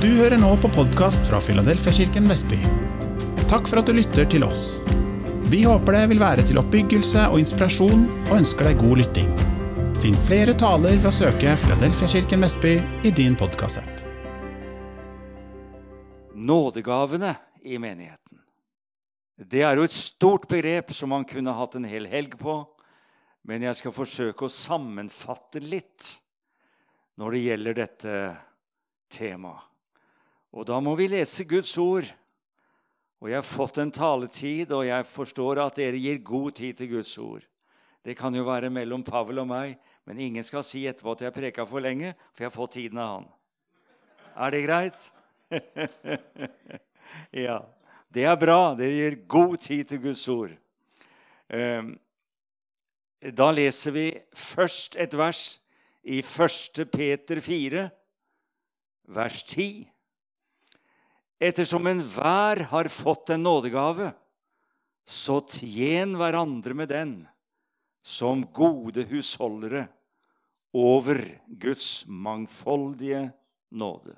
Du hører nå på podkast fra Filadelfiakirken Vestby. Takk for at du lytter til oss. Vi håper det vil være til oppbyggelse og inspirasjon, og ønsker deg god lytting. Finn flere taler ved å søke Filadelfiakirken Vestby i din podkastapp. Nådegavene i menigheten. Det er jo et stort begrep som man kunne hatt en hel helg på, men jeg skal forsøke å sammenfatte litt når det gjelder dette temaet. Og da må vi lese Guds ord. Og jeg har fått en taletid, og jeg forstår at dere gir god tid til Guds ord. Det kan jo være mellom Pavel og meg, men ingen skal si etterpå at jeg preka for lenge, for jeg har fått tiden av han. Er det greit? ja. Det er bra. Dere gir god tid til Guds ord. Ehm, da leser vi først et vers i 1. Peter 4, vers 10. Ettersom enhver har fått en nådegave, så tjen hverandre med den som gode husholdere over Guds mangfoldige nåde.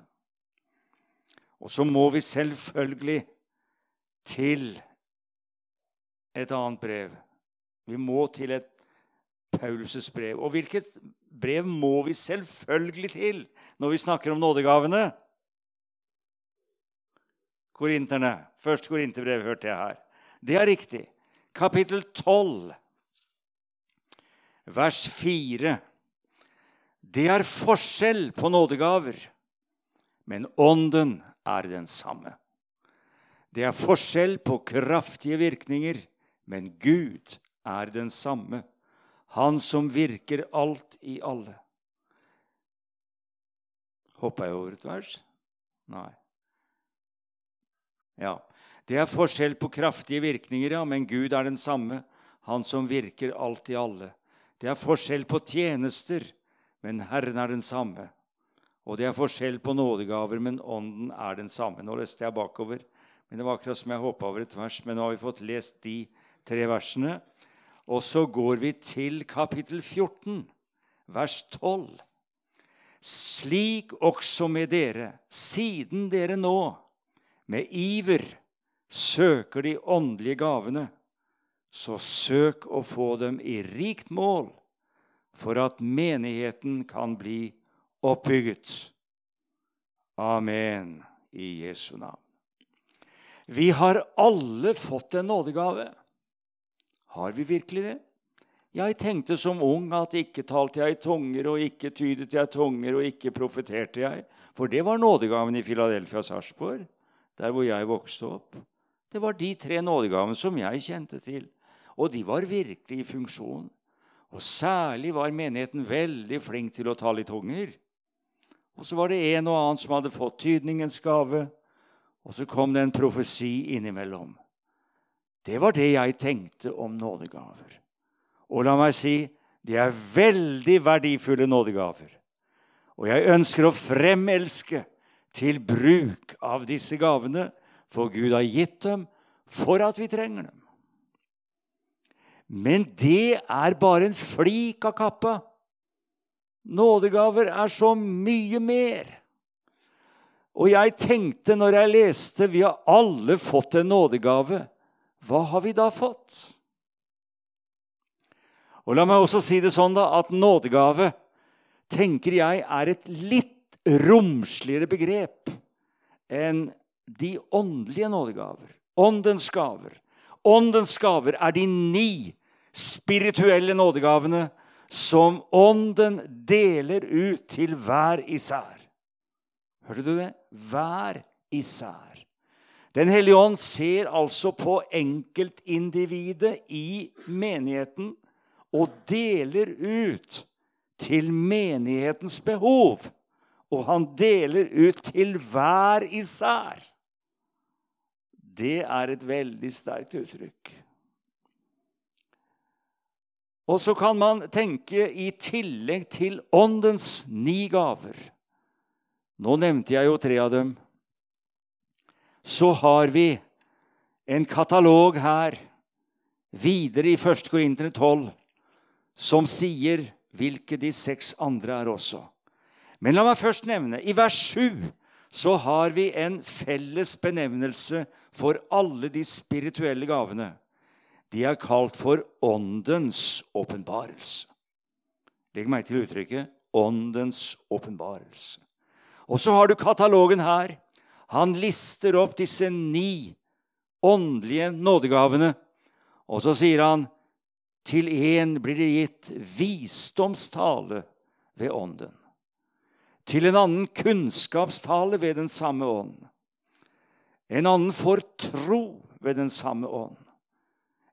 Og så må vi selvfølgelig til et annet brev. Vi må til et Paulus' brev. Og hvilket brev må vi selvfølgelig til når vi snakker om nådegavene? Korinterne. Første korinterbrev hørte jeg her. Det er riktig. Kapittel 12, vers 4. Det er forskjell på nådegaver, men ånden er den samme. Det er forskjell på kraftige virkninger, men Gud er den samme, Han som virker alt i alle. Hoppa jeg over et vers? Nei. Ja, Det er forskjell på kraftige virkninger, ja, men Gud er den samme, Han som virker alt i alle. Det er forskjell på tjenester, men Herren er den samme. Og det er forskjell på nådegaver, men Ånden er den samme. Nå leste jeg bakover, men det var akkurat som jeg hoppa over et vers. Men nå har vi fått lest de tre versene. Og så går vi til kapittel 14, vers 12. Slik også med dere, siden dere nå med iver søker de åndelige gavene, så søk å få dem i rikt mål, for at menigheten kan bli oppbygget. Amen i Jesu navn. Vi har alle fått en nådegave. Har vi virkelig det? Jeg tenkte som ung at ikke talte jeg i tunger, og ikke tydet jeg tunger, og ikke profeterte jeg. For det var nådegaven i Filadelfia Sarpsborg der hvor jeg vokste opp. Det var de tre nådegavene som jeg kjente til. Og de var virkelig i funksjon. Og særlig var menigheten veldig flink til å tale i tunger. Og så var det en og annen som hadde fått tydningens gave. Og så kom det en profesi innimellom. Det var det jeg tenkte om nådegaver. Og la meg si de er veldig verdifulle nådegaver. Og jeg ønsker å fremelske til bruk av disse gavene, for Gud har gitt dem for at vi trenger dem. Men det er bare en flik av kappa. Nådegaver er så mye mer. Og jeg tenkte når jeg leste vi har alle fått en nådegave, hva har vi da fått? Og La meg også si det sånn da, at nådegave tenker jeg er et litt romsligere begrep enn de åndelige nådegaver. Åndens gaver. Åndens gaver er de ni spirituelle nådegavene som Ånden deler ut til hver især. Hørte du det? Hver især. Den hellige ånd ser altså på enkeltindividet i menigheten og deler ut til menighetens behov og han deler ut til hver især. Det er et veldig sterkt uttrykk. Og så kan man tenke i tillegg til åndens ni gaver Nå nevnte jeg jo tre av dem. Så har vi en katalog her videre i 1. Korinter 12 som sier hvilke de seks andre er også. Men la meg først nevne i vers 7 så har vi en felles benevnelse for alle de spirituelle gavene. De er kalt for Åndens åpenbarelse. Legg meg til uttrykket Åndens åpenbarelse. Og så har du katalogen her. Han lister opp disse ni åndelige nådegavene. Og så sier han til én blir det gitt visdomstale ved Ånden. Til en annen kunnskapstale ved den samme ånd. En annen får tro ved den samme ånd.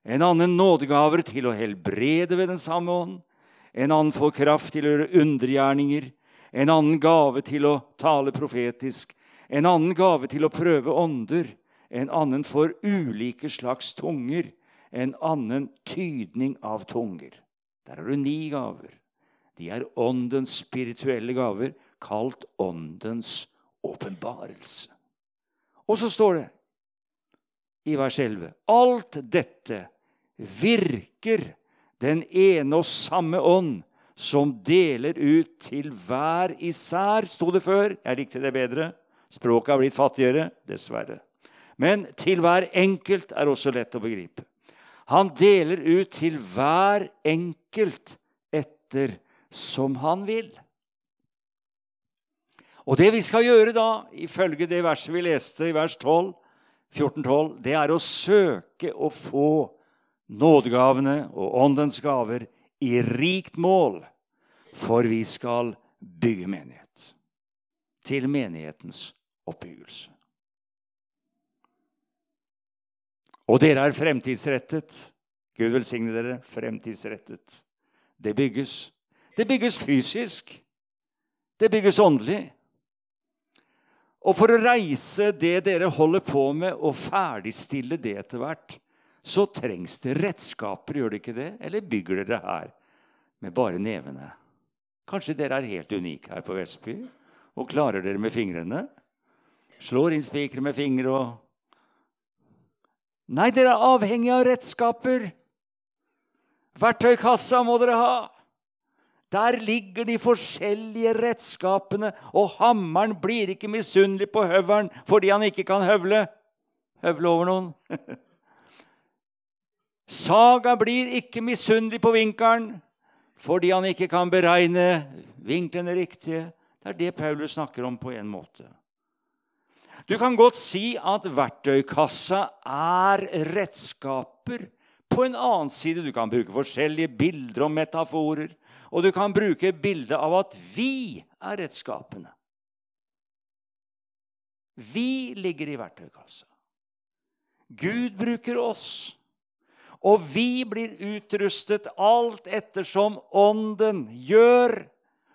En annen nådegaver til å helbrede ved den samme ånd. En annen får kraft til å gjøre undergjerninger. En annen gave til å tale profetisk. En annen gave til å prøve ånder. En annen får ulike slags tunger en annen tydning av tunger. Der har du ni gaver. De er åndens spirituelle gaver, kalt åndens åpenbarelse. Og så står det i vers 11 Alt dette virker den ene og samme ånd, som deler ut til hver især, sto det før. Jeg likte det bedre. Språket har blitt fattigere, dessverre. Men til hver enkelt er også lett å begripe. Han deler ut til hver enkelt etter som han vil. Og det vi skal gjøre da, ifølge det verset vi leste i vers 12, 14-12, det er å søke å få nådegavene og åndens gaver i rikt mål, for vi skal bygge menighet. Til menighetens oppbyggelse. Og dere er fremtidsrettet. Gud velsigne dere. Fremtidsrettet. Det bygges. Det bygges fysisk. Det bygges åndelig. Og for å reise det dere holder på med, og ferdigstille det etter hvert, så trengs det redskaper, gjør det ikke det? Eller bygger dere her med bare nevene? Kanskje dere er helt unike her på Vestby og klarer dere med fingrene? Slår inn spikere med fingre og Nei, dere er avhengig av redskaper. Verktøykassa må dere ha. Der ligger de forskjellige redskapene, og hammeren blir ikke misunnelig på høvelen fordi han ikke kan høvle. Høvle over noen. Saga blir ikke misunnelig på vinkelen fordi han ikke kan beregne vinklene riktige. Det er det Paulus snakker om på en måte. Du kan godt si at verktøykassa er redskaper. På en annen side du kan bruke forskjellige bilder og metaforer. Og du kan bruke bildet av at vi er redskapene. Vi ligger i verktøykassa. Gud bruker oss. Og vi blir utrustet alt ettersom Ånden gjør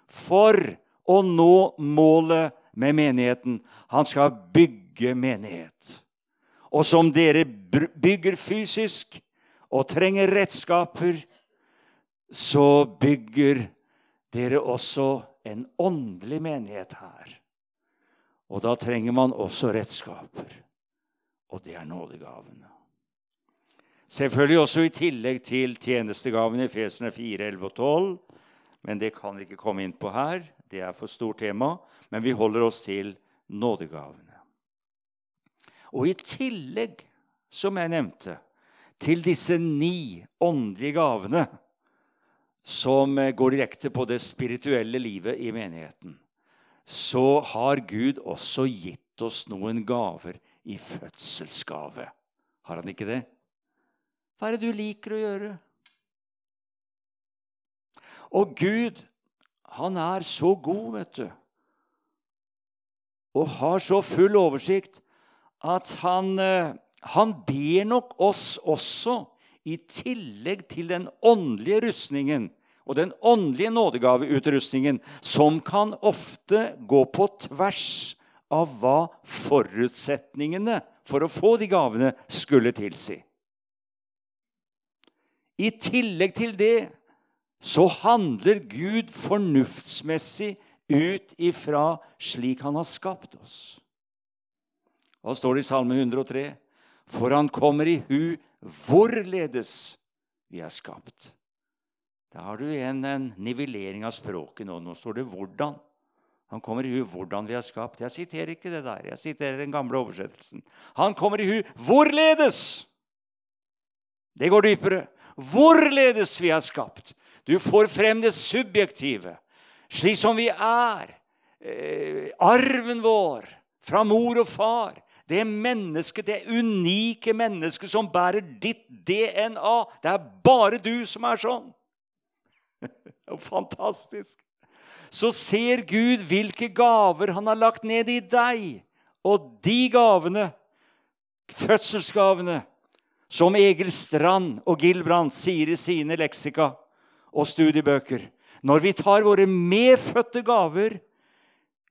for å nå målet med menigheten. Han skal bygge menighet. Og som dere bygger fysisk og trenger redskaper, så bygger dere også en åndelig menighet her. Og da trenger man også redskaper. Og det er nådegavene. Selvfølgelig også i tillegg til tjenestegavene i Fesene 4, 11 og 12. Men det kan vi ikke komme inn på her. Det er for stort tema men vi holder oss til nådegavene. Og i tillegg, som jeg nevnte, til disse ni åndelige gavene som går direkte på det spirituelle livet i menigheten, så har Gud også gitt oss noen gaver i fødselsgave. Har han ikke det? Hva er det du liker å gjøre? Og Gud, han er så god, vet du og har så full oversikt at han, eh, han ber nok oss også, i tillegg til den åndelige rustningen og den åndelige nådegaveutrustningen, som kan ofte gå på tvers av hva forutsetningene for å få de gavene skulle tilsi. I tillegg til det så handler Gud fornuftsmessig ut ifra slik han har skapt oss. Hva står det i Salme 103? For han kommer i hu hvorledes vi er skapt. Da har du igjen en nivellering av språket nå. Nå står det 'hvordan'. Han kommer i hu hvordan vi er skapt. Jeg siterer ikke det der. Jeg siterer den gamle oversettelsen. Han kommer i hu hvorledes! Det går dypere. Hvorledes vi er skapt. Du får frem det subjektive, slik som vi er. Eh, arven vår fra mor og far. Det mennesket, det unike mennesket som bærer ditt DNA. Det er bare du som er sånn. Fantastisk. Så ser Gud hvilke gaver han har lagt ned i deg. Og de gavene, fødselsgavene, som Egil Strand og Gilbrand sier i sine leksika og studiebøker Når vi tar våre medfødte gaver,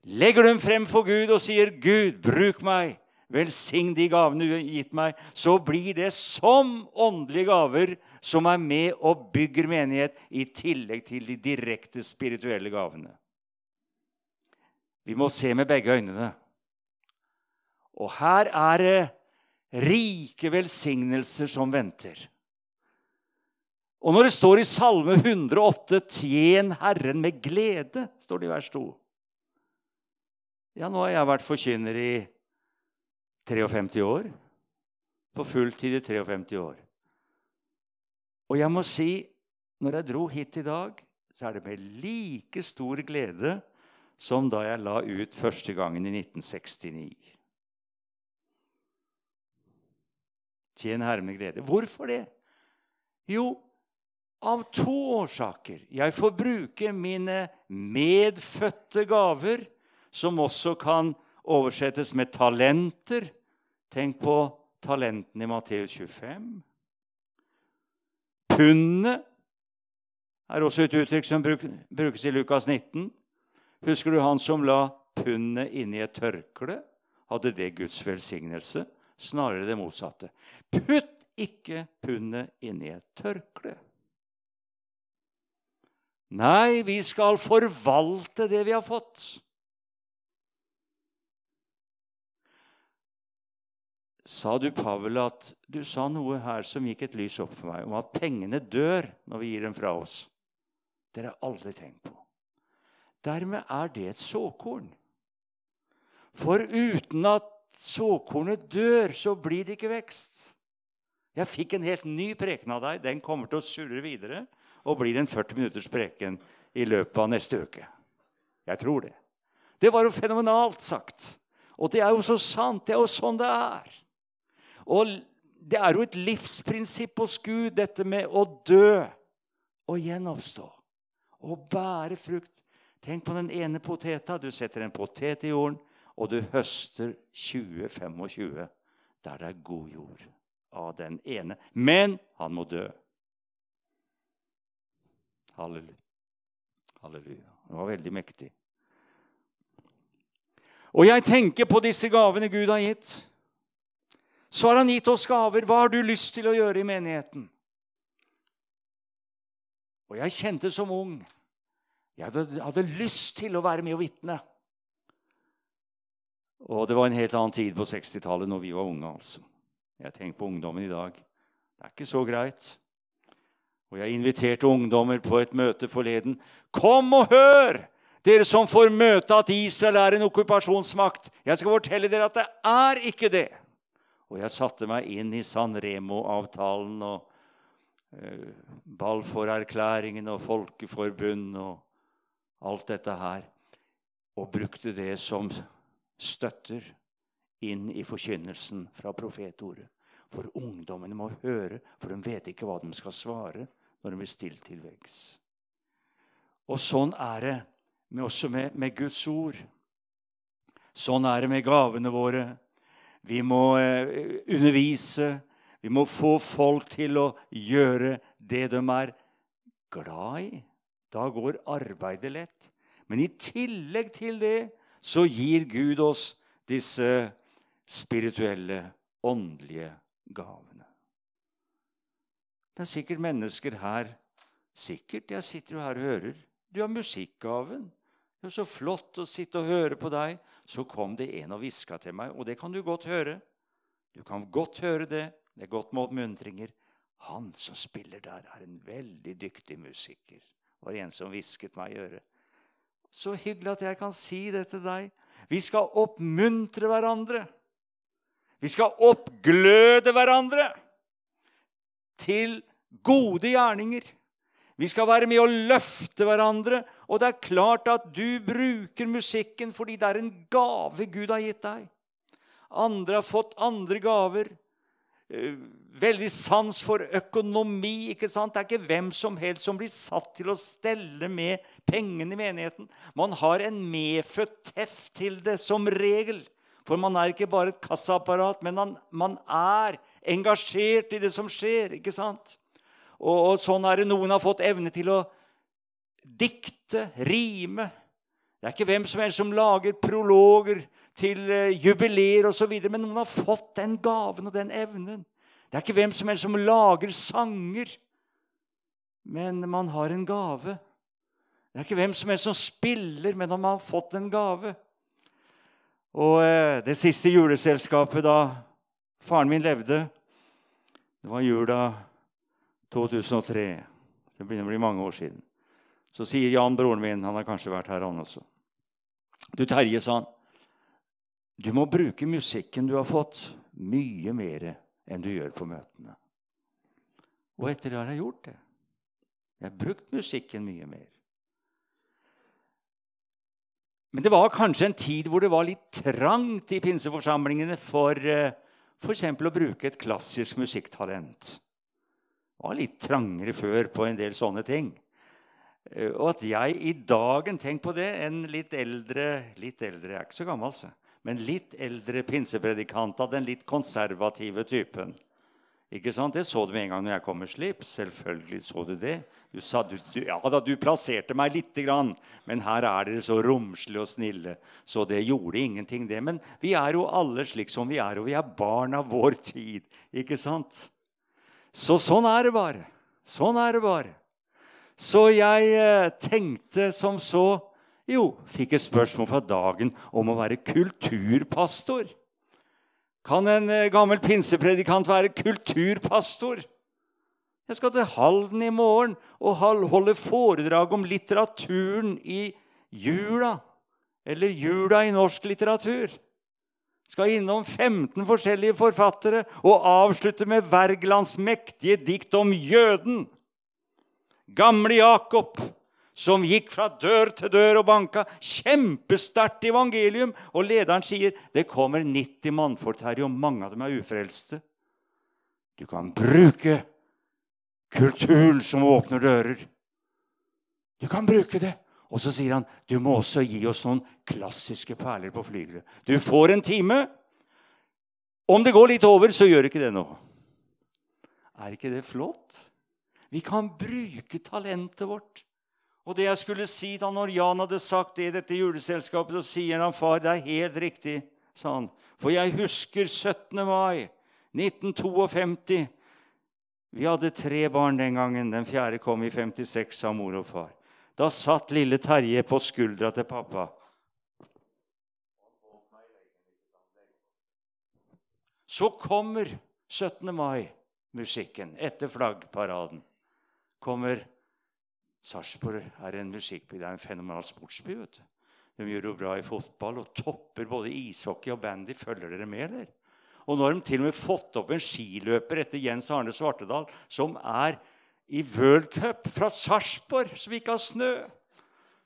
legger dem frem for Gud og sier, 'Gud, bruk meg', velsign de gavene du har gitt meg, så blir det som åndelige gaver som er med og bygger menighet, i tillegg til de direkte spirituelle gavene. Vi må se med begge øynene. Og her er det rike velsignelser som venter. Og når det står i Salme 108 'Tjen Herren med glede', står det i vers 2. Ja, nå har jeg vært forkynner i 53 år. På fulltid i 53 år. Og jeg må si, når jeg dro hit i dag, så er det med like stor glede som da jeg la ut første gangen i 1969. Tjen Herren med glede. Hvorfor det? Jo, av to årsaker. Jeg får bruke mine medfødte gaver, som også kan oversettes med talenter. Tenk på talentene i Matteus 25. Pundet er også et uttrykk som brukes i Lukas 19. Husker du han som la pundet inni et tørkle? Hadde det Guds velsignelse? Snarere det motsatte. Putt ikke pundet inni et tørkle. Nei, vi skal forvalte det vi har fått. Sa du, Pavel, at du sa noe her som gikk et lys opp for meg, om at pengene dør når vi gir dem fra oss? Det har aldri tenkt på. Dermed er det et såkorn. For uten at såkornet dør, så blir det ikke vekst. Jeg fikk en helt ny preken av deg. Den kommer til å surre videre og blir en 40 minutters preken i løpet av neste uke. Jeg tror det. Det var jo fenomenalt sagt. Og det er jo så sant. Det er jo sånn det er. Og det er jo et livsprinsipp hos Gud, dette med å dø og gjenoppstå. Å bære frukt. Tenk på den ene poteta. Du setter en potet i jorden og du høster 20-25 der det er god jord av den ene. Men han må dø. Halleluja. Halleluja. Det var veldig mektig. Og jeg tenker på disse gavene Gud har gitt. Så har han gitt oss gaver. Hva har du lyst til å gjøre i menigheten? Og jeg kjente som ung jeg hadde, hadde lyst til å være med og vitne. Og det var en helt annen tid på 60-tallet når vi var unge. altså. Jeg tenker på ungdommen i dag. Det er ikke så greit. Og jeg inviterte ungdommer på et møte forleden. Kom og hør! Dere som får møte at Israel er en okkupasjonsmakt. Jeg skal fortelle dere at det er ikke det. Og jeg satte meg inn i San Remo-avtalen og eh, Balfour-erklæringen og Folkeforbund og alt dette her. Og brukte det som støtter inn i forkynnelsen fra profetordet. For ungdommene må høre, for de vet ikke hva de skal svare når de blir stilt til veggs. Og sånn er det med, også med, med, Guds ord. Sånn er det med gavene våre. Vi må eh, undervise. Vi må få folk til å gjøre det de er glad i. Da går arbeidet lett. Men i tillegg til det så gir Gud oss disse spirituelle, åndelige gavene. Det er sikkert mennesker her Sikkert. Jeg sitter jo her og hører. Du har musikkgaven. Det er så flott å sitte og høre på deg. Så kom det en og hviska til meg, og det kan du godt høre. Du kan godt høre det. Det er godt med oppmuntringer. Han som spiller der, er en veldig dyktig musiker. Var en som hvisket meg i øret. Så hyggelig at jeg kan si det til deg. Vi skal oppmuntre hverandre. Vi skal oppgløde hverandre til gode gjerninger. Vi skal være med å løfte hverandre. Og det er klart at du bruker musikken fordi det er en gave Gud har gitt deg. Andre har fått andre gaver. Eh, veldig sans for økonomi. ikke sant? Det er ikke hvem som helst som blir satt til å stelle med pengene i menigheten. Man har en medfødt teff til det, som regel. For man er ikke bare et kassaapparat, men man, man er engasjert i det som skjer. ikke sant? Og, og sånn er det noen har fått evne til å dikte, rime. Det er ikke hvem som helst som lager prologer til uh, jubileer osv., men noen har fått den gaven og den evnen. Det er ikke hvem som helst som lager sanger, men man har en gave. Det er ikke hvem som helst som spiller, men man har fått en gave. Og uh, det siste juleselskapet da faren min levde, det var jula 2003. Det begynner å bli mange år siden. Så sier Jan, broren min, han har kanskje vært her, han også. Du, Terje, sa han, du må bruke musikken du har fått, mye mer enn du gjør på møtene. Og etter det har jeg gjort det. Jeg har brukt musikken mye mer. Men det var kanskje en tid hvor det var litt trangt i pinseforsamlingene for eh, f.eks. å bruke et klassisk musikktalent. Var litt trangere før på en del sånne ting. Eh, og at jeg i dagen Tenk på det. En litt eldre litt eldre, Jeg er ikke så gammel, altså. Men litt eldre pinsepredikant av den litt konservative typen. Ikke sant? Det så du med en gang når jeg kom med slips. Selvfølgelig så du det. Du sa, du, du, ja da, du plasserte meg lite grann, men her er dere så romslige og snille. Så det gjorde ingenting, det. Men vi er jo alle slik som vi er, og vi er barn av vår tid. Ikke sant? Så sånn er det bare. Sånn er det bare. Så jeg eh, tenkte som så Jo, fikk et spørsmål fra dagen om å være kulturpastor. Kan en eh, gammel pinsepredikant være kulturpastor? Jeg skal til Halden i morgen og holde foredrag om litteraturen i jula. Eller jula i norsk litteratur skal innom 15 forskjellige forfattere og avslutte med Wergelands mektige dikt om jøden. Gamle Jakob, som gikk fra dør til dør og banka. Kjempesterkt evangelium. Og lederen sier det kommer 90 mannfolk her, og mange av dem er ufrelste. Du kan bruke kulturen som åpner dører. Du kan bruke det. Og så sier han du må også gi oss noen klassiske perler på flygelet. Du får en time. Om det går litt over, så gjør ikke det noe. Er ikke det flott? Vi kan bruke talentet vårt. Og det jeg skulle si da når Jan hadde sagt det i dette juleselskapet, så sier han far, det er helt riktig, sa han. For jeg husker 17. mai 1952. Vi hadde tre barn den gangen. Den fjerde kom i 56 av mor og far. Da satt lille Terje på skuldra til pappa. Så kommer 17. mai-musikken etter flaggparaden. Kommer Sarpsborg er en musikkby. Det er en fenomenal sportsby. vet du. De gjør jo bra i fotball og topper både ishockey og bandy. Følger dere med, eller? Og nå har de til og med fått opp en skiløper etter Jens Arne Svartedal som er i World Cup fra Sarpsborg, som ikke har snø.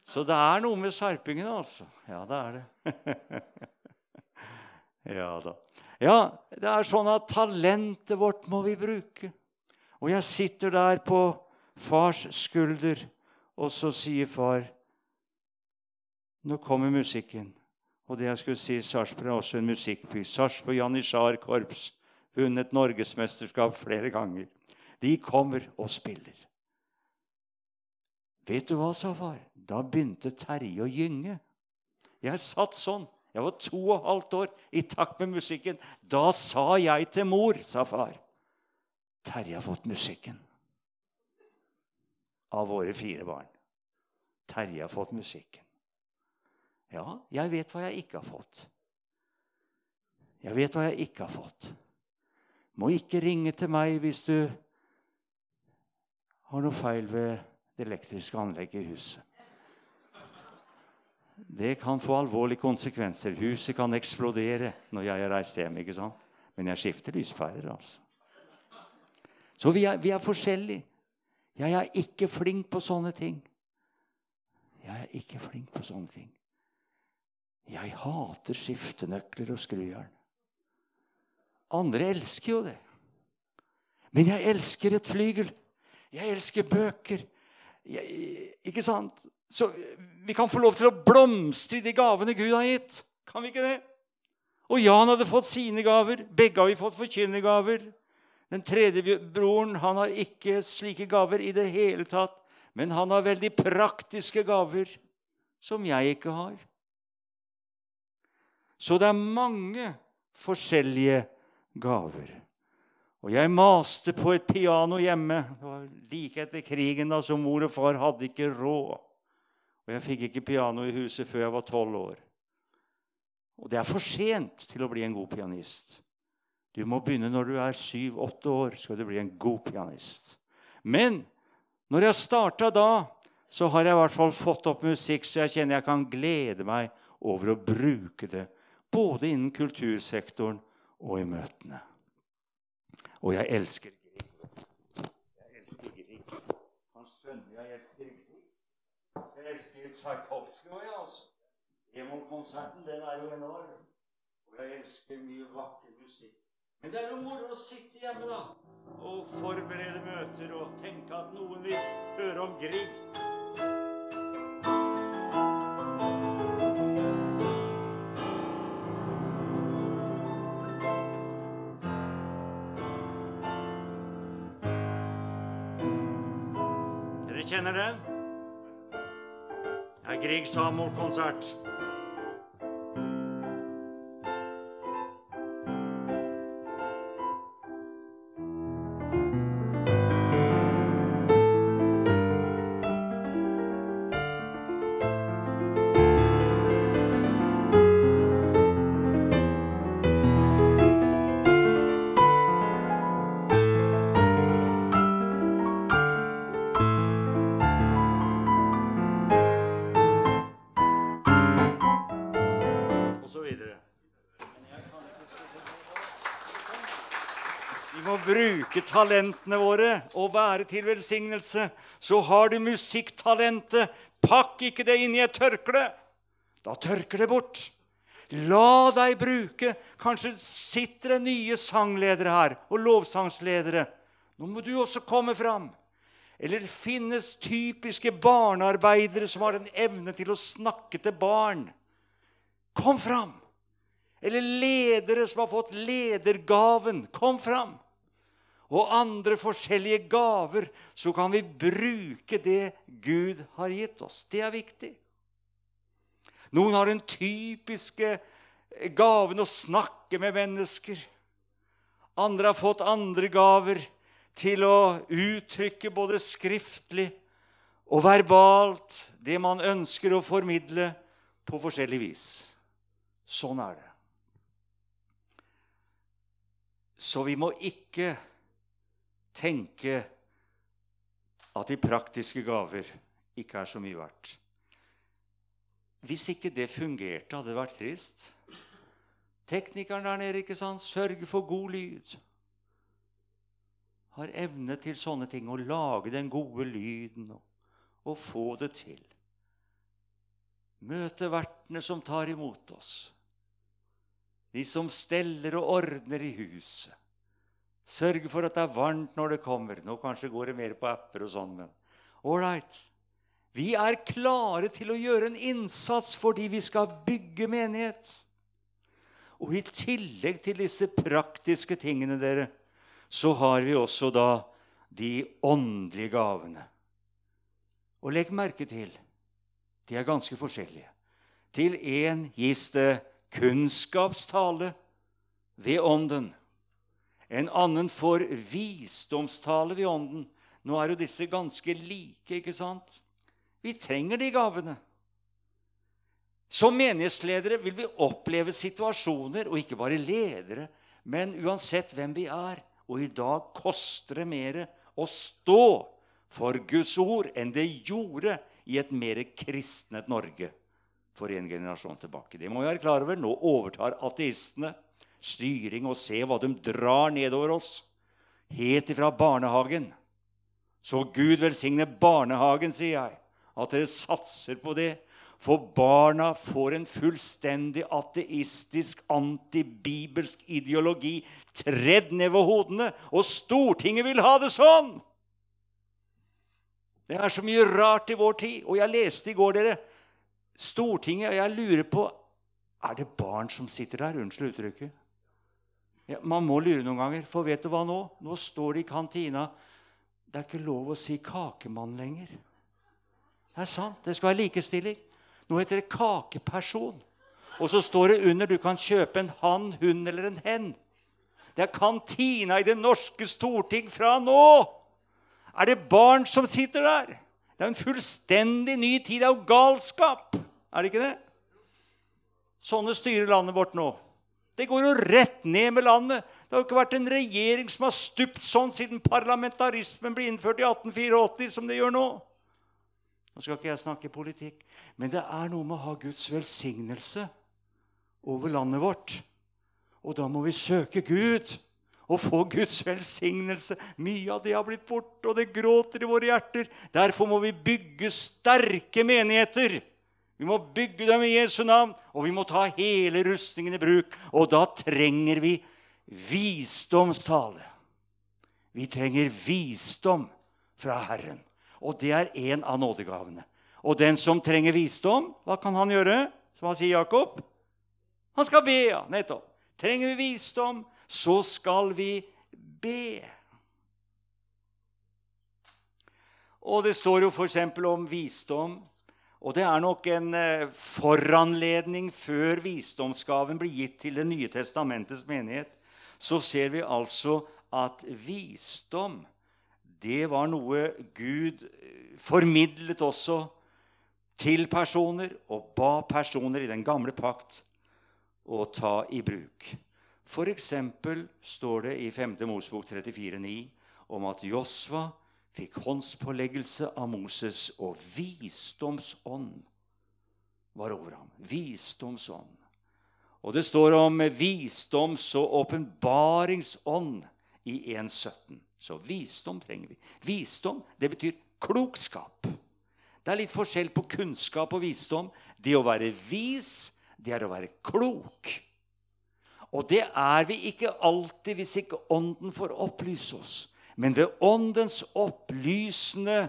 Så det er noe med sarpingene, altså. Ja, det er det. ja da. Ja, det er sånn at talentet vårt må vi bruke. Og jeg sitter der på fars skulder, og så sier far Nå kommer musikken. Og det jeg skulle si, Sarpsborg er også en musikkby. Sarpsborg Janitsjar-korps. Vunnet norgesmesterskap flere ganger. De kommer og spiller. Vet du hva, sa far? Da begynte Terje å gynge. Jeg satt sånn. Jeg var to og halvt år i takt med musikken. Da sa jeg til mor, sa far Terje har fått musikken. Av våre fire barn. Terje har fått musikken. Ja, jeg vet hva jeg ikke har fått. Jeg vet hva jeg ikke har fått. Må ikke ringe til meg hvis du har noe feil ved det elektriske anlegget i huset. det kan få alvorlige konsekvenser. Huset kan eksplodere når jeg har reist hjem. ikke sant? Men jeg skifter lyspærer, altså. Så vi er, vi er forskjellige. Jeg er ikke flink på sånne ting. Jeg er ikke flink på sånne ting. Jeg hater skiftenøkler og skrujern. Andre elsker jo det. Men jeg elsker et flygel. Jeg elsker bøker. Jeg, ikke sant? Så vi kan få lov til å blomstre i de gavene Gud har gitt. Kan vi ikke det? Og Jan hadde fått sine gaver. Begge har vi fått forkynnergaver. Den tredje broren han har ikke slike gaver i det hele tatt, men han har veldig praktiske gaver som jeg ikke har. Så det er mange forskjellige gaver. Og jeg maste på et piano hjemme. Det var like etter krigen, da, så mor og far hadde ikke råd. Og jeg fikk ikke piano i huset før jeg var tolv år. Og det er for sent til å bli en god pianist. Du må begynne når du er syv-åtte år, skal du bli en god pianist. Men når jeg starta da, så har jeg i hvert fall fått opp musikk, så jeg kjenner jeg kan glede meg over å bruke det både innen kultursektoren og i møtene. Og jeg elsker Grieg. Jeg elsker Grieg. Han skjønner jeg elsker Grieg. Jeg elsker Tsjajkovskij òg, altså. Demon-konserten, den er jo enorm. Og jeg elsker mye vakker musikk. Men det er jo moro å sitte hjemme da, og forberede møter og tenke at noen vil høre om Grieg. Kjenner den? Det er Grieg Samuel-konsert. Talentene våre og være til velsignelse. Så har du musikktalentet. Pakk ikke det inn i et tørkle. Da tørker det bort. La deg bruke. Kanskje sitter det nye sangledere her, og lovsangsledere. Nå må du også komme fram. Eller det finnes typiske barnearbeidere som har en evne til å snakke til barn. Kom fram! Eller ledere som har fått ledergaven. Kom fram! Og andre forskjellige gaver, så kan vi bruke det Gud har gitt oss. Det er viktig. Noen har den typiske gaven å snakke med mennesker. Andre har fått andre gaver til å uttrykke både skriftlig og verbalt det man ønsker å formidle på forskjellig vis. Sånn er det. Så vi må ikke tenke at de praktiske gaver ikke er så mye verdt. Hvis ikke det fungerte, hadde det vært trist. Teknikeren der nede ikke sant? sørger for god lyd. Har evne til sånne ting, å lage den gode lyden og, og få det til. Møte vertene som tar imot oss. De som steller og ordner i huset. Sørge for at det er varmt når det kommer. Nå kanskje går det mer på apper og sånn, men all right. Vi er klare til å gjøre en innsats fordi vi skal bygge menighet. Og i tillegg til disse praktiske tingene, dere, så har vi også da de åndelige gavene. Og legg merke til de er ganske forskjellige. Til én gis det kunnskapstale ved Ånden. En annen får visdomstale ved Ånden. Nå er jo disse ganske like, ikke sant? Vi trenger de gavene. Som menighetsledere vil vi oppleve situasjoner, og ikke bare ledere, men uansett hvem vi er. Og i dag koster det mer å stå for Guds ord enn det gjorde i et mer kristnet Norge for en generasjon tilbake. Det må vi være klar over. Nå overtar ateistene styring og se hva de drar nedover oss. Helt ifra barnehagen. Så Gud velsigne barnehagen, sier jeg. At dere satser på det. For barna får en fullstendig ateistisk, antibibelsk ideologi tredd ned ved hodene. Og Stortinget vil ha det sånn! Det er så mye rart i vår tid. Og jeg leste i går, dere Stortinget, og jeg lurer på Er det barn som sitter der? Unnskyld uttrykket. Ja, man må lure noen ganger, for vet du hva nå? Nå står det i kantina Det er ikke lov å si 'kakemann' lenger. Det er sant. Det skal være likestilling. Nå heter det 'kakeperson'. Og så står det under du kan kjøpe en hann, hund eller en hen. Det er kantina i det norske storting fra nå! Er det barn som sitter der? Det er en fullstendig ny tid. Det er jo galskap. Er det ikke det? Sånne styrer landet vårt nå. Det går jo rett ned med landet. Det har jo ikke vært en regjering som har stupt sånn siden parlamentarismen ble innført i 1884, som det gjør nå. Nå skal ikke jeg snakke politikk, men det er noe med å ha Guds velsignelse over landet vårt. Og da må vi søke Gud og få Guds velsignelse. Mye av det har blitt borte, og det gråter i våre hjerter. Derfor må vi bygge sterke menigheter. Vi må bygge dem i Jesu navn, og vi må ta hele rustningen i bruk. Og da trenger vi visdomstale. Vi trenger visdom fra Herren. Og det er en av nådegavene. Og den som trenger visdom, hva kan han gjøre? Som han sier Jakob? Han skal be, ja. Nettopp. Trenger vi visdom, så skal vi be. Og det står jo f.eks. om visdom og det er nok en eh, foranledning før visdomsgaven blir gitt til Det nye testamentets menighet. Så ser vi altså at visdom, det var noe Gud eh, formidlet også til personer og ba personer i den gamle pakt å ta i bruk. F.eks. står det i 5. Mosbok 34,9 om at Josva fikk håndspåleggelse av Moses, og visdomsånd var over ham. Visdomsånd. Og det står om visdoms- og åpenbaringsånd i 1.17. Så visdom trenger vi. Visdom det betyr klokskap. Det er litt forskjell på kunnskap og visdom. Det å være vis, det er å være klok. Og det er vi ikke alltid hvis ikke Ånden får opplyse oss. Men ved Åndens opplysende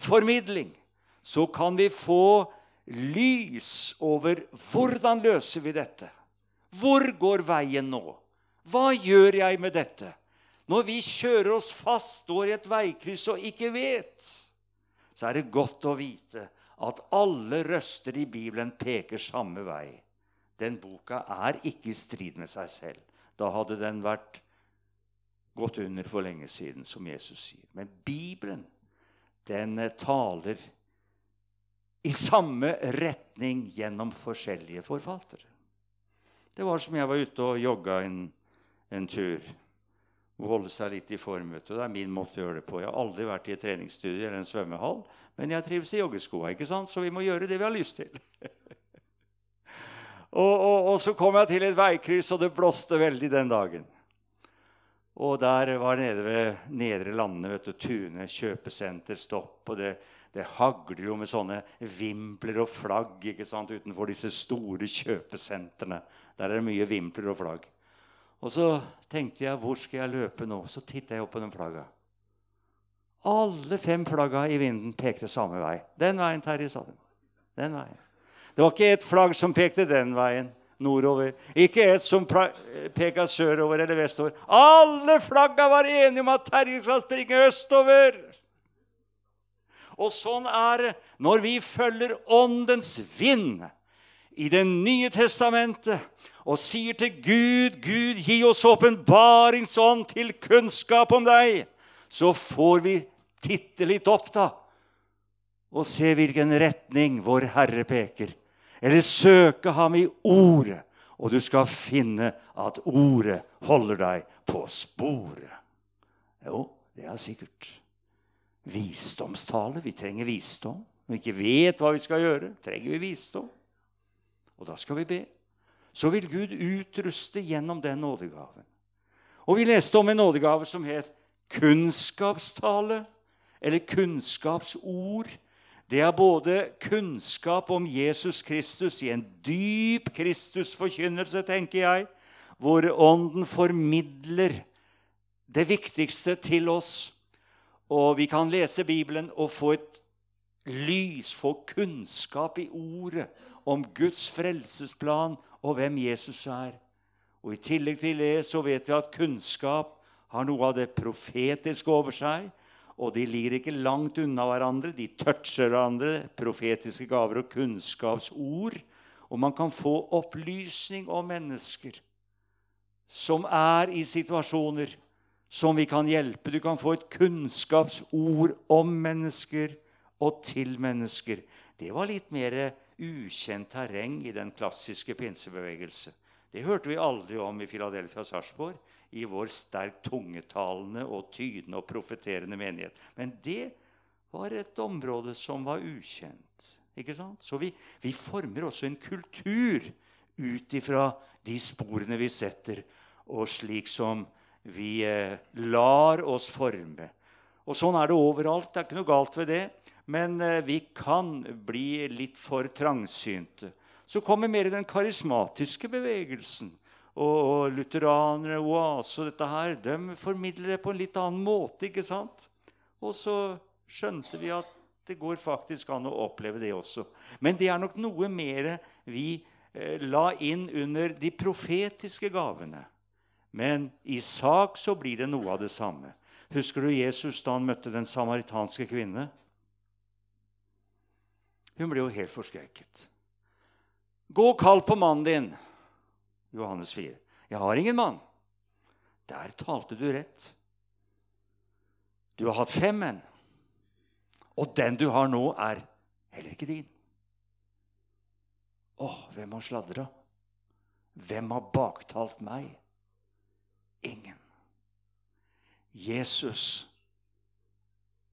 formidling så kan vi få lys over hvordan løser vi dette. Hvor går veien nå? Hva gjør jeg med dette? Når vi kjører oss fast, står i et veikryss og ikke vet, så er det godt å vite at alle røster i Bibelen peker samme vei. Den boka er ikke i strid med seg selv. Da hadde den vært gått under for lenge siden, som Jesus sier. Men Bibelen, den eh, taler i samme retning gjennom forskjellige forfattere. Det var som jeg var ute og jogga en, en tur. Holde seg litt i form. vet du. Det er min måte å gjøre det på. Jeg har aldri vært i et treningsstudio eller en svømmehall, men jeg trives i joggeskoa, ikke sant? så vi må gjøre det vi har lyst til. og, og, og så kom jeg til et veikryss, og det blåste veldig den dagen. Og der var det nede ved Nedre Landene, vet du, Tune kjøpesenter, stopp. Og det, det hagler jo med sånne vimpler og flagg ikke sant, utenfor disse store kjøpesentrene. Der er det mye vimpler og flagg. Og så tenkte jeg, hvor skal jeg løpe nå? Så titta jeg opp på den flagga. Alle fem flagga i vinden pekte samme vei. Den veien, Terje, sa de. Den veien. Det var ikke ett flagg som pekte den veien nordover. Ikke et som peka sørover eller vestover. Alle flagga var enige om at Terje skal springe østover. Og sånn er det når vi følger Åndens vind i Det nye testamentet og sier til Gud, Gud, gi oss åpenbaringsånd til kunnskap om deg, så får vi titte litt opp da, og se hvilken retning vår Herre peker eller søke ham i ordet, og du skal finne at ordet holder deg på sporet. Jo, det er sikkert. Visdomstale. Vi trenger visdom. Når vi ikke vet hva vi skal gjøre, trenger vi visdom. Og da skal vi be. Så vil Gud utruste gjennom den nådegaven. Og vi leste om en nådegave som het kunnskapstale, eller kunnskapsord. Det er både kunnskap om Jesus Kristus i en dyp Kristusforkynnelse, tenker jeg, hvor Ånden formidler det viktigste til oss. Og vi kan lese Bibelen og få et lys, få kunnskap i ordet om Guds frelsesplan og hvem Jesus er. Og I tillegg til det så vet vi at kunnskap har noe av det profetiske over seg. Og de ligger ikke langt unna hverandre. De toucher hverandre, profetiske gaver og kunnskapsord. Og man kan få opplysning om mennesker som er i situasjoner som vi kan hjelpe. Du kan få et kunnskapsord om mennesker og til mennesker. Det var litt mer ukjent terreng i den klassiske pinsebevegelse. Det hørte vi aldri om i Filadelfia Sarpsborg, i vår sterkt tungetalende og tydende og profeterende menighet. Men det var et område som var ukjent. Ikke sant? Så vi, vi former også en kultur ut ifra de sporene vi setter, og slik som vi eh, lar oss forme. Og Sånn er det overalt. Det er ikke noe galt ved det. Men eh, vi kan bli litt for trangsynte. Så kommer mer den karismatiske bevegelsen. Og, og lutheranere, oase og dette her, de formidler det på en litt annen måte. ikke sant? Og så skjønte vi at det går faktisk an å oppleve det også. Men det er nok noe mer vi eh, la inn under de profetiske gavene. Men i sak så blir det noe av det samme. Husker du Jesus da han møtte den samaritanske kvinne? Hun ble jo helt forskrekket. Gå og kall på mannen din, Johannes 4. Jeg har ingen mann. Der talte du rett. Du har hatt fem menn, og den du har nå, er heller ikke din. Å, hvem har sladra? Hvem har baktalt meg? ingen. Jesus,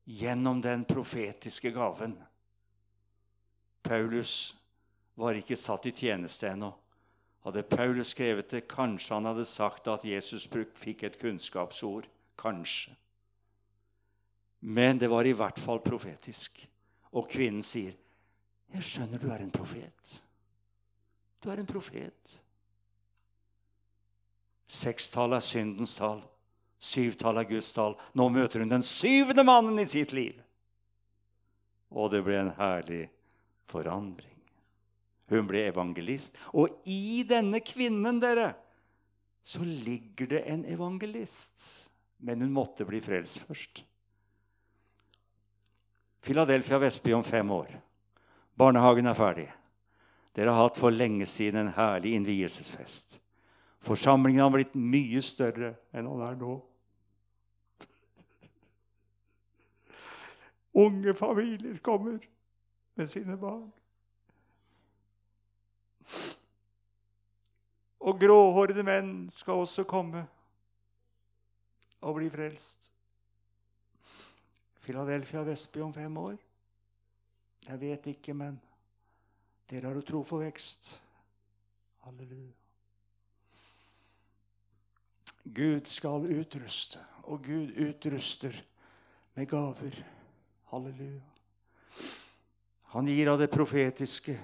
gjennom den profetiske gaven Paulus var ikke satt i tjeneste ennå. Hadde Paulus skrevet det, kanskje han hadde sagt at Jesus fikk et kunnskapsord. Kanskje. Men det var i hvert fall profetisk. Og kvinnen sier, 'Jeg skjønner du er en profet.' Du er en profet. Sekstall er syndens tall. Syvtall er Guds tall. Nå møter hun den syvende mannen i sitt liv. Og det ble en herlig forandring. Hun ble evangelist. Og i denne kvinnen, dere, så ligger det en evangelist. Men hun måtte bli frelst først. Philadelphia Vestby om fem år. Barnehagen er ferdig. Dere har hatt for lenge siden en herlig innvielsesfest. Forsamlingen har blitt mye større enn han er nå. Unge familier kommer med sine barn. Og gråhårede menn skal også komme og bli frelst. Philadelphia Vestby om fem år? Jeg vet ikke, men dere har jo tro for vekst. Halleluja. Gud skal utruste, og Gud utruster med gaver. Halleluja. Han gir av det profetiske.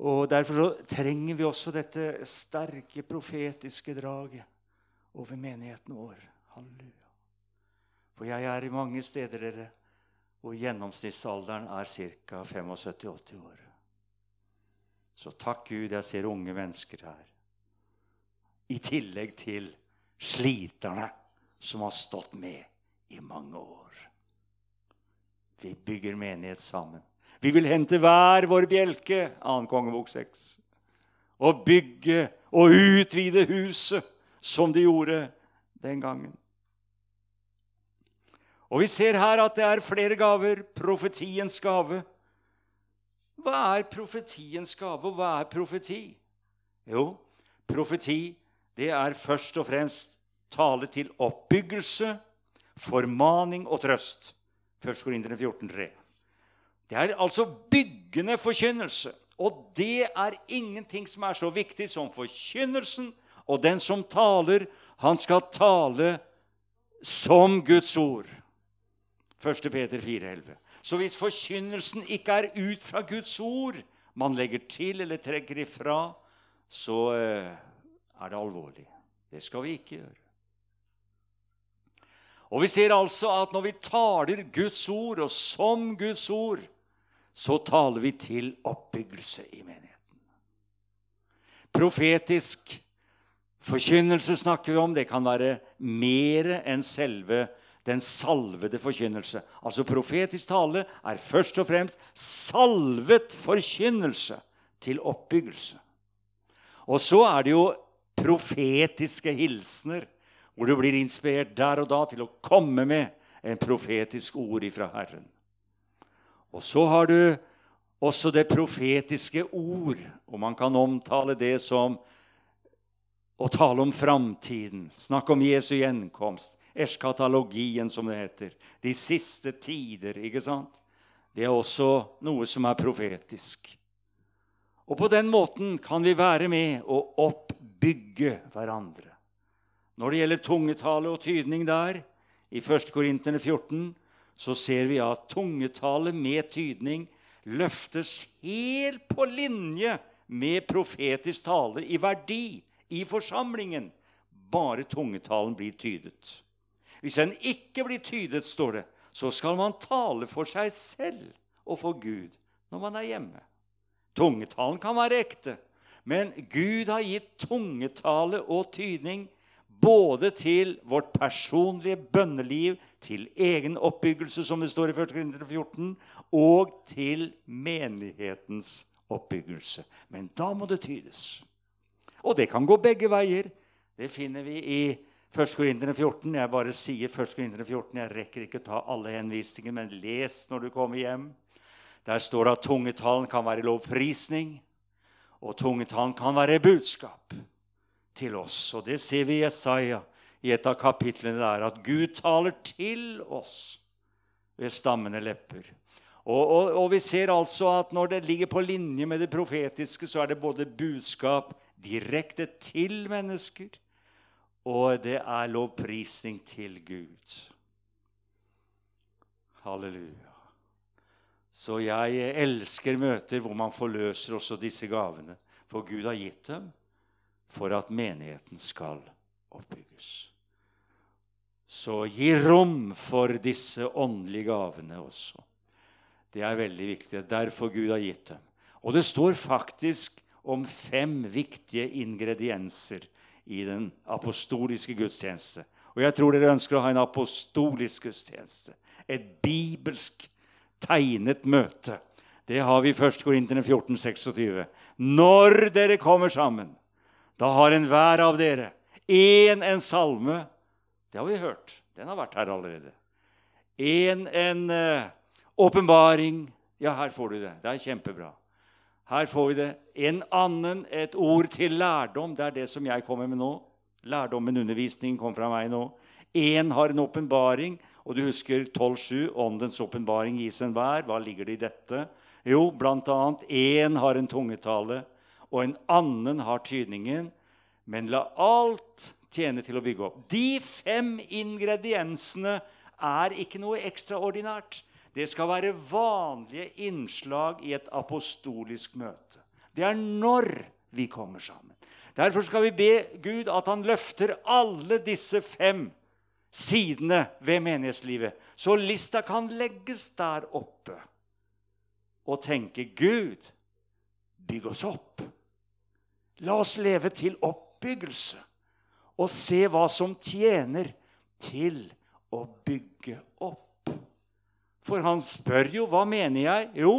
Og Derfor så trenger vi også dette sterke profetiske draget over menigheten vår. Halleluja. For jeg er i mange steder dere, hvor gjennomsnittsalderen er ca. 75-80 år. Så takk Gud, jeg ser unge mennesker her i tillegg til sliterne som har stått med i mange år. Vi bygger menighet sammen. Vi vil hente hver vår bjelke, 2. kongebok 6, og bygge og utvide huset som de gjorde den gangen. Og Vi ser her at det er flere gaver. Profetiens gave. Hva er profetiens gave, og hva er profeti? Jo, profeti det er først og fremst tale til oppbyggelse, formaning og trøst. 1. Korinterne 14,3. Det er altså byggende forkynnelse. Og det er ingenting som er så viktig som forkynnelsen. Og den som taler, han skal tale som Guds ord. 1. Peter 4,11. Så hvis forkynnelsen ikke er ut fra Guds ord, man legger til eller trekker ifra, så eh, er det alvorlig. Det skal vi ikke gjøre. Og vi ser altså at når vi taler Guds ord, og som Guds ord, så taler vi til oppbyggelse i menigheten. Profetisk forkynnelse snakker vi om. Det kan være mer enn selve den salvede forkynnelse. Altså profetisk tale er først og fremst salvet forkynnelse til oppbyggelse. Og så er det jo profetiske hilsener, hvor du blir inspirert der og da til å komme med en profetisk ord ifra Herren. Og så har du også det profetiske ord, og man kan omtale det som å tale om framtiden, snakke om Jesu gjenkomst, eskatalogien, som det heter. De siste tider, ikke sant? Det er også noe som er profetisk. Og på den måten kan vi være med og oppbygge hverandre. Når det gjelder tungetale og tydning der, i 1. Korinterne 14, så ser vi at tungetale med tydning løftes helt på linje med profetisk tale i verdi i forsamlingen. Bare tungetalen blir tydet. Hvis den ikke blir tydet, står det, så skal man tale for seg selv og for Gud når man er hjemme. Tungetalen kan være ekte, men Gud har gitt tungetale og tydning både til vårt personlige bønneliv, til egen oppbyggelse, som det står i 1. Korinter 14, og til menighetens oppbyggelse. Men da må det tydes. Og det kan gå begge veier. Det finner vi i 1. Korinterne 14. Jeg bare sier 1. Korinterne 14. Jeg rekker ikke ta alle henvisninger, men les når du kommer hjem. Der står det at tungetalen kan være lovprisning, og tungetalen kan være budskap til oss. Og det ser vi i Jesaja i et av kapitlene der, at Gud taler til oss ved stammende lepper. Og, og, og, vi ser altså at når det ligger på linje med det profetiske, så er det både budskap direkte til mennesker og det er lovprisning til Gud. Halleluja. Så jeg elsker møter hvor man forløser også disse gavene. For Gud har gitt dem for at menigheten skal oppbygges. Så gi rom for disse åndelige gavene også. Det er veldig viktig. Derfor Gud har gitt dem. Og det står faktisk om fem viktige ingredienser i den apostoliske gudstjeneste. Og jeg tror dere ønsker å ha en apostolisk gudstjeneste. Et bibelsk tegnet møte. Det har vi i 1. Korinterne 14, 26. Når dere kommer sammen, da har enhver av dere én en salme. Det har vi hørt. Den har vært her allerede. En en åpenbaring. Uh, ja, her får du det. Det er kjempebra. Her får vi det. En annen, et ord til lærdom. Det er det som jeg kommer med nå. Lærdommen, undervisningen, kom fra meg nå. Én har en åpenbaring, og du husker 12.7. Åndens åpenbaring gis enhver. Hva ligger det i dette? Jo, blant annet én har en tungetale, og en annen har tydningen. Men la alt tjene til å bygge opp. De fem ingrediensene er ikke noe ekstraordinært. Det skal være vanlige innslag i et apostolisk møte. Det er når vi kommer sammen. Derfor skal vi be Gud at han løfter alle disse fem sidene ved menighetslivet, så lista kan legges der oppe. Og tenke Gud, bygg oss opp. La oss leve til oppbyggelse og se hva som tjener til å bygge opp. For han spør jo hva mener jeg? Jo,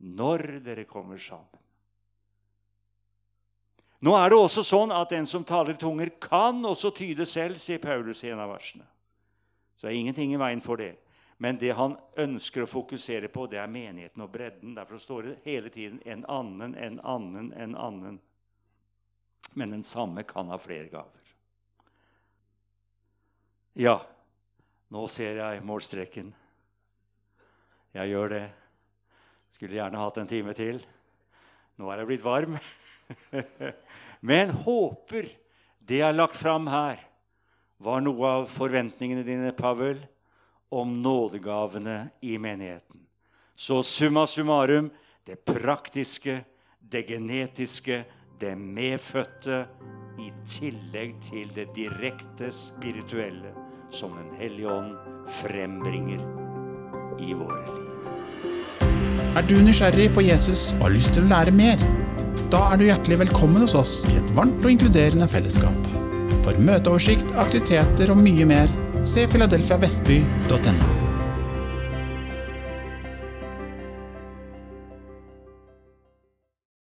når dere kommer sammen. Nå er det også sånn at den som taler tunger, kan også tyde selv, sier Paulus i en av versene. Så det er ingenting i veien for det. Men det han ønsker å fokusere på, det er menigheten og bredden. Derfor står det hele tiden 'en annen, en annen, en annen'. Men den samme kan ha flere gaver. Ja, nå ser jeg målstreken. Jeg gjør det. Skulle gjerne hatt en time til. Nå er jeg blitt varm. Men håper det jeg har lagt fram her, var noe av forventningene dine, Pavel, om nådegavene i menigheten. Så summa summarum det praktiske, det genetiske, det medfødte, i tillegg til det direkte spirituelle som Den hellige ånd frembringer i våre liv. Er du nysgjerrig på Jesus og har lyst til å lære mer? Da er du hjertelig velkommen hos oss i et varmt og inkluderende fellesskap. For møteoversikt, aktiviteter og mye mer, se filadelfiavestby.no.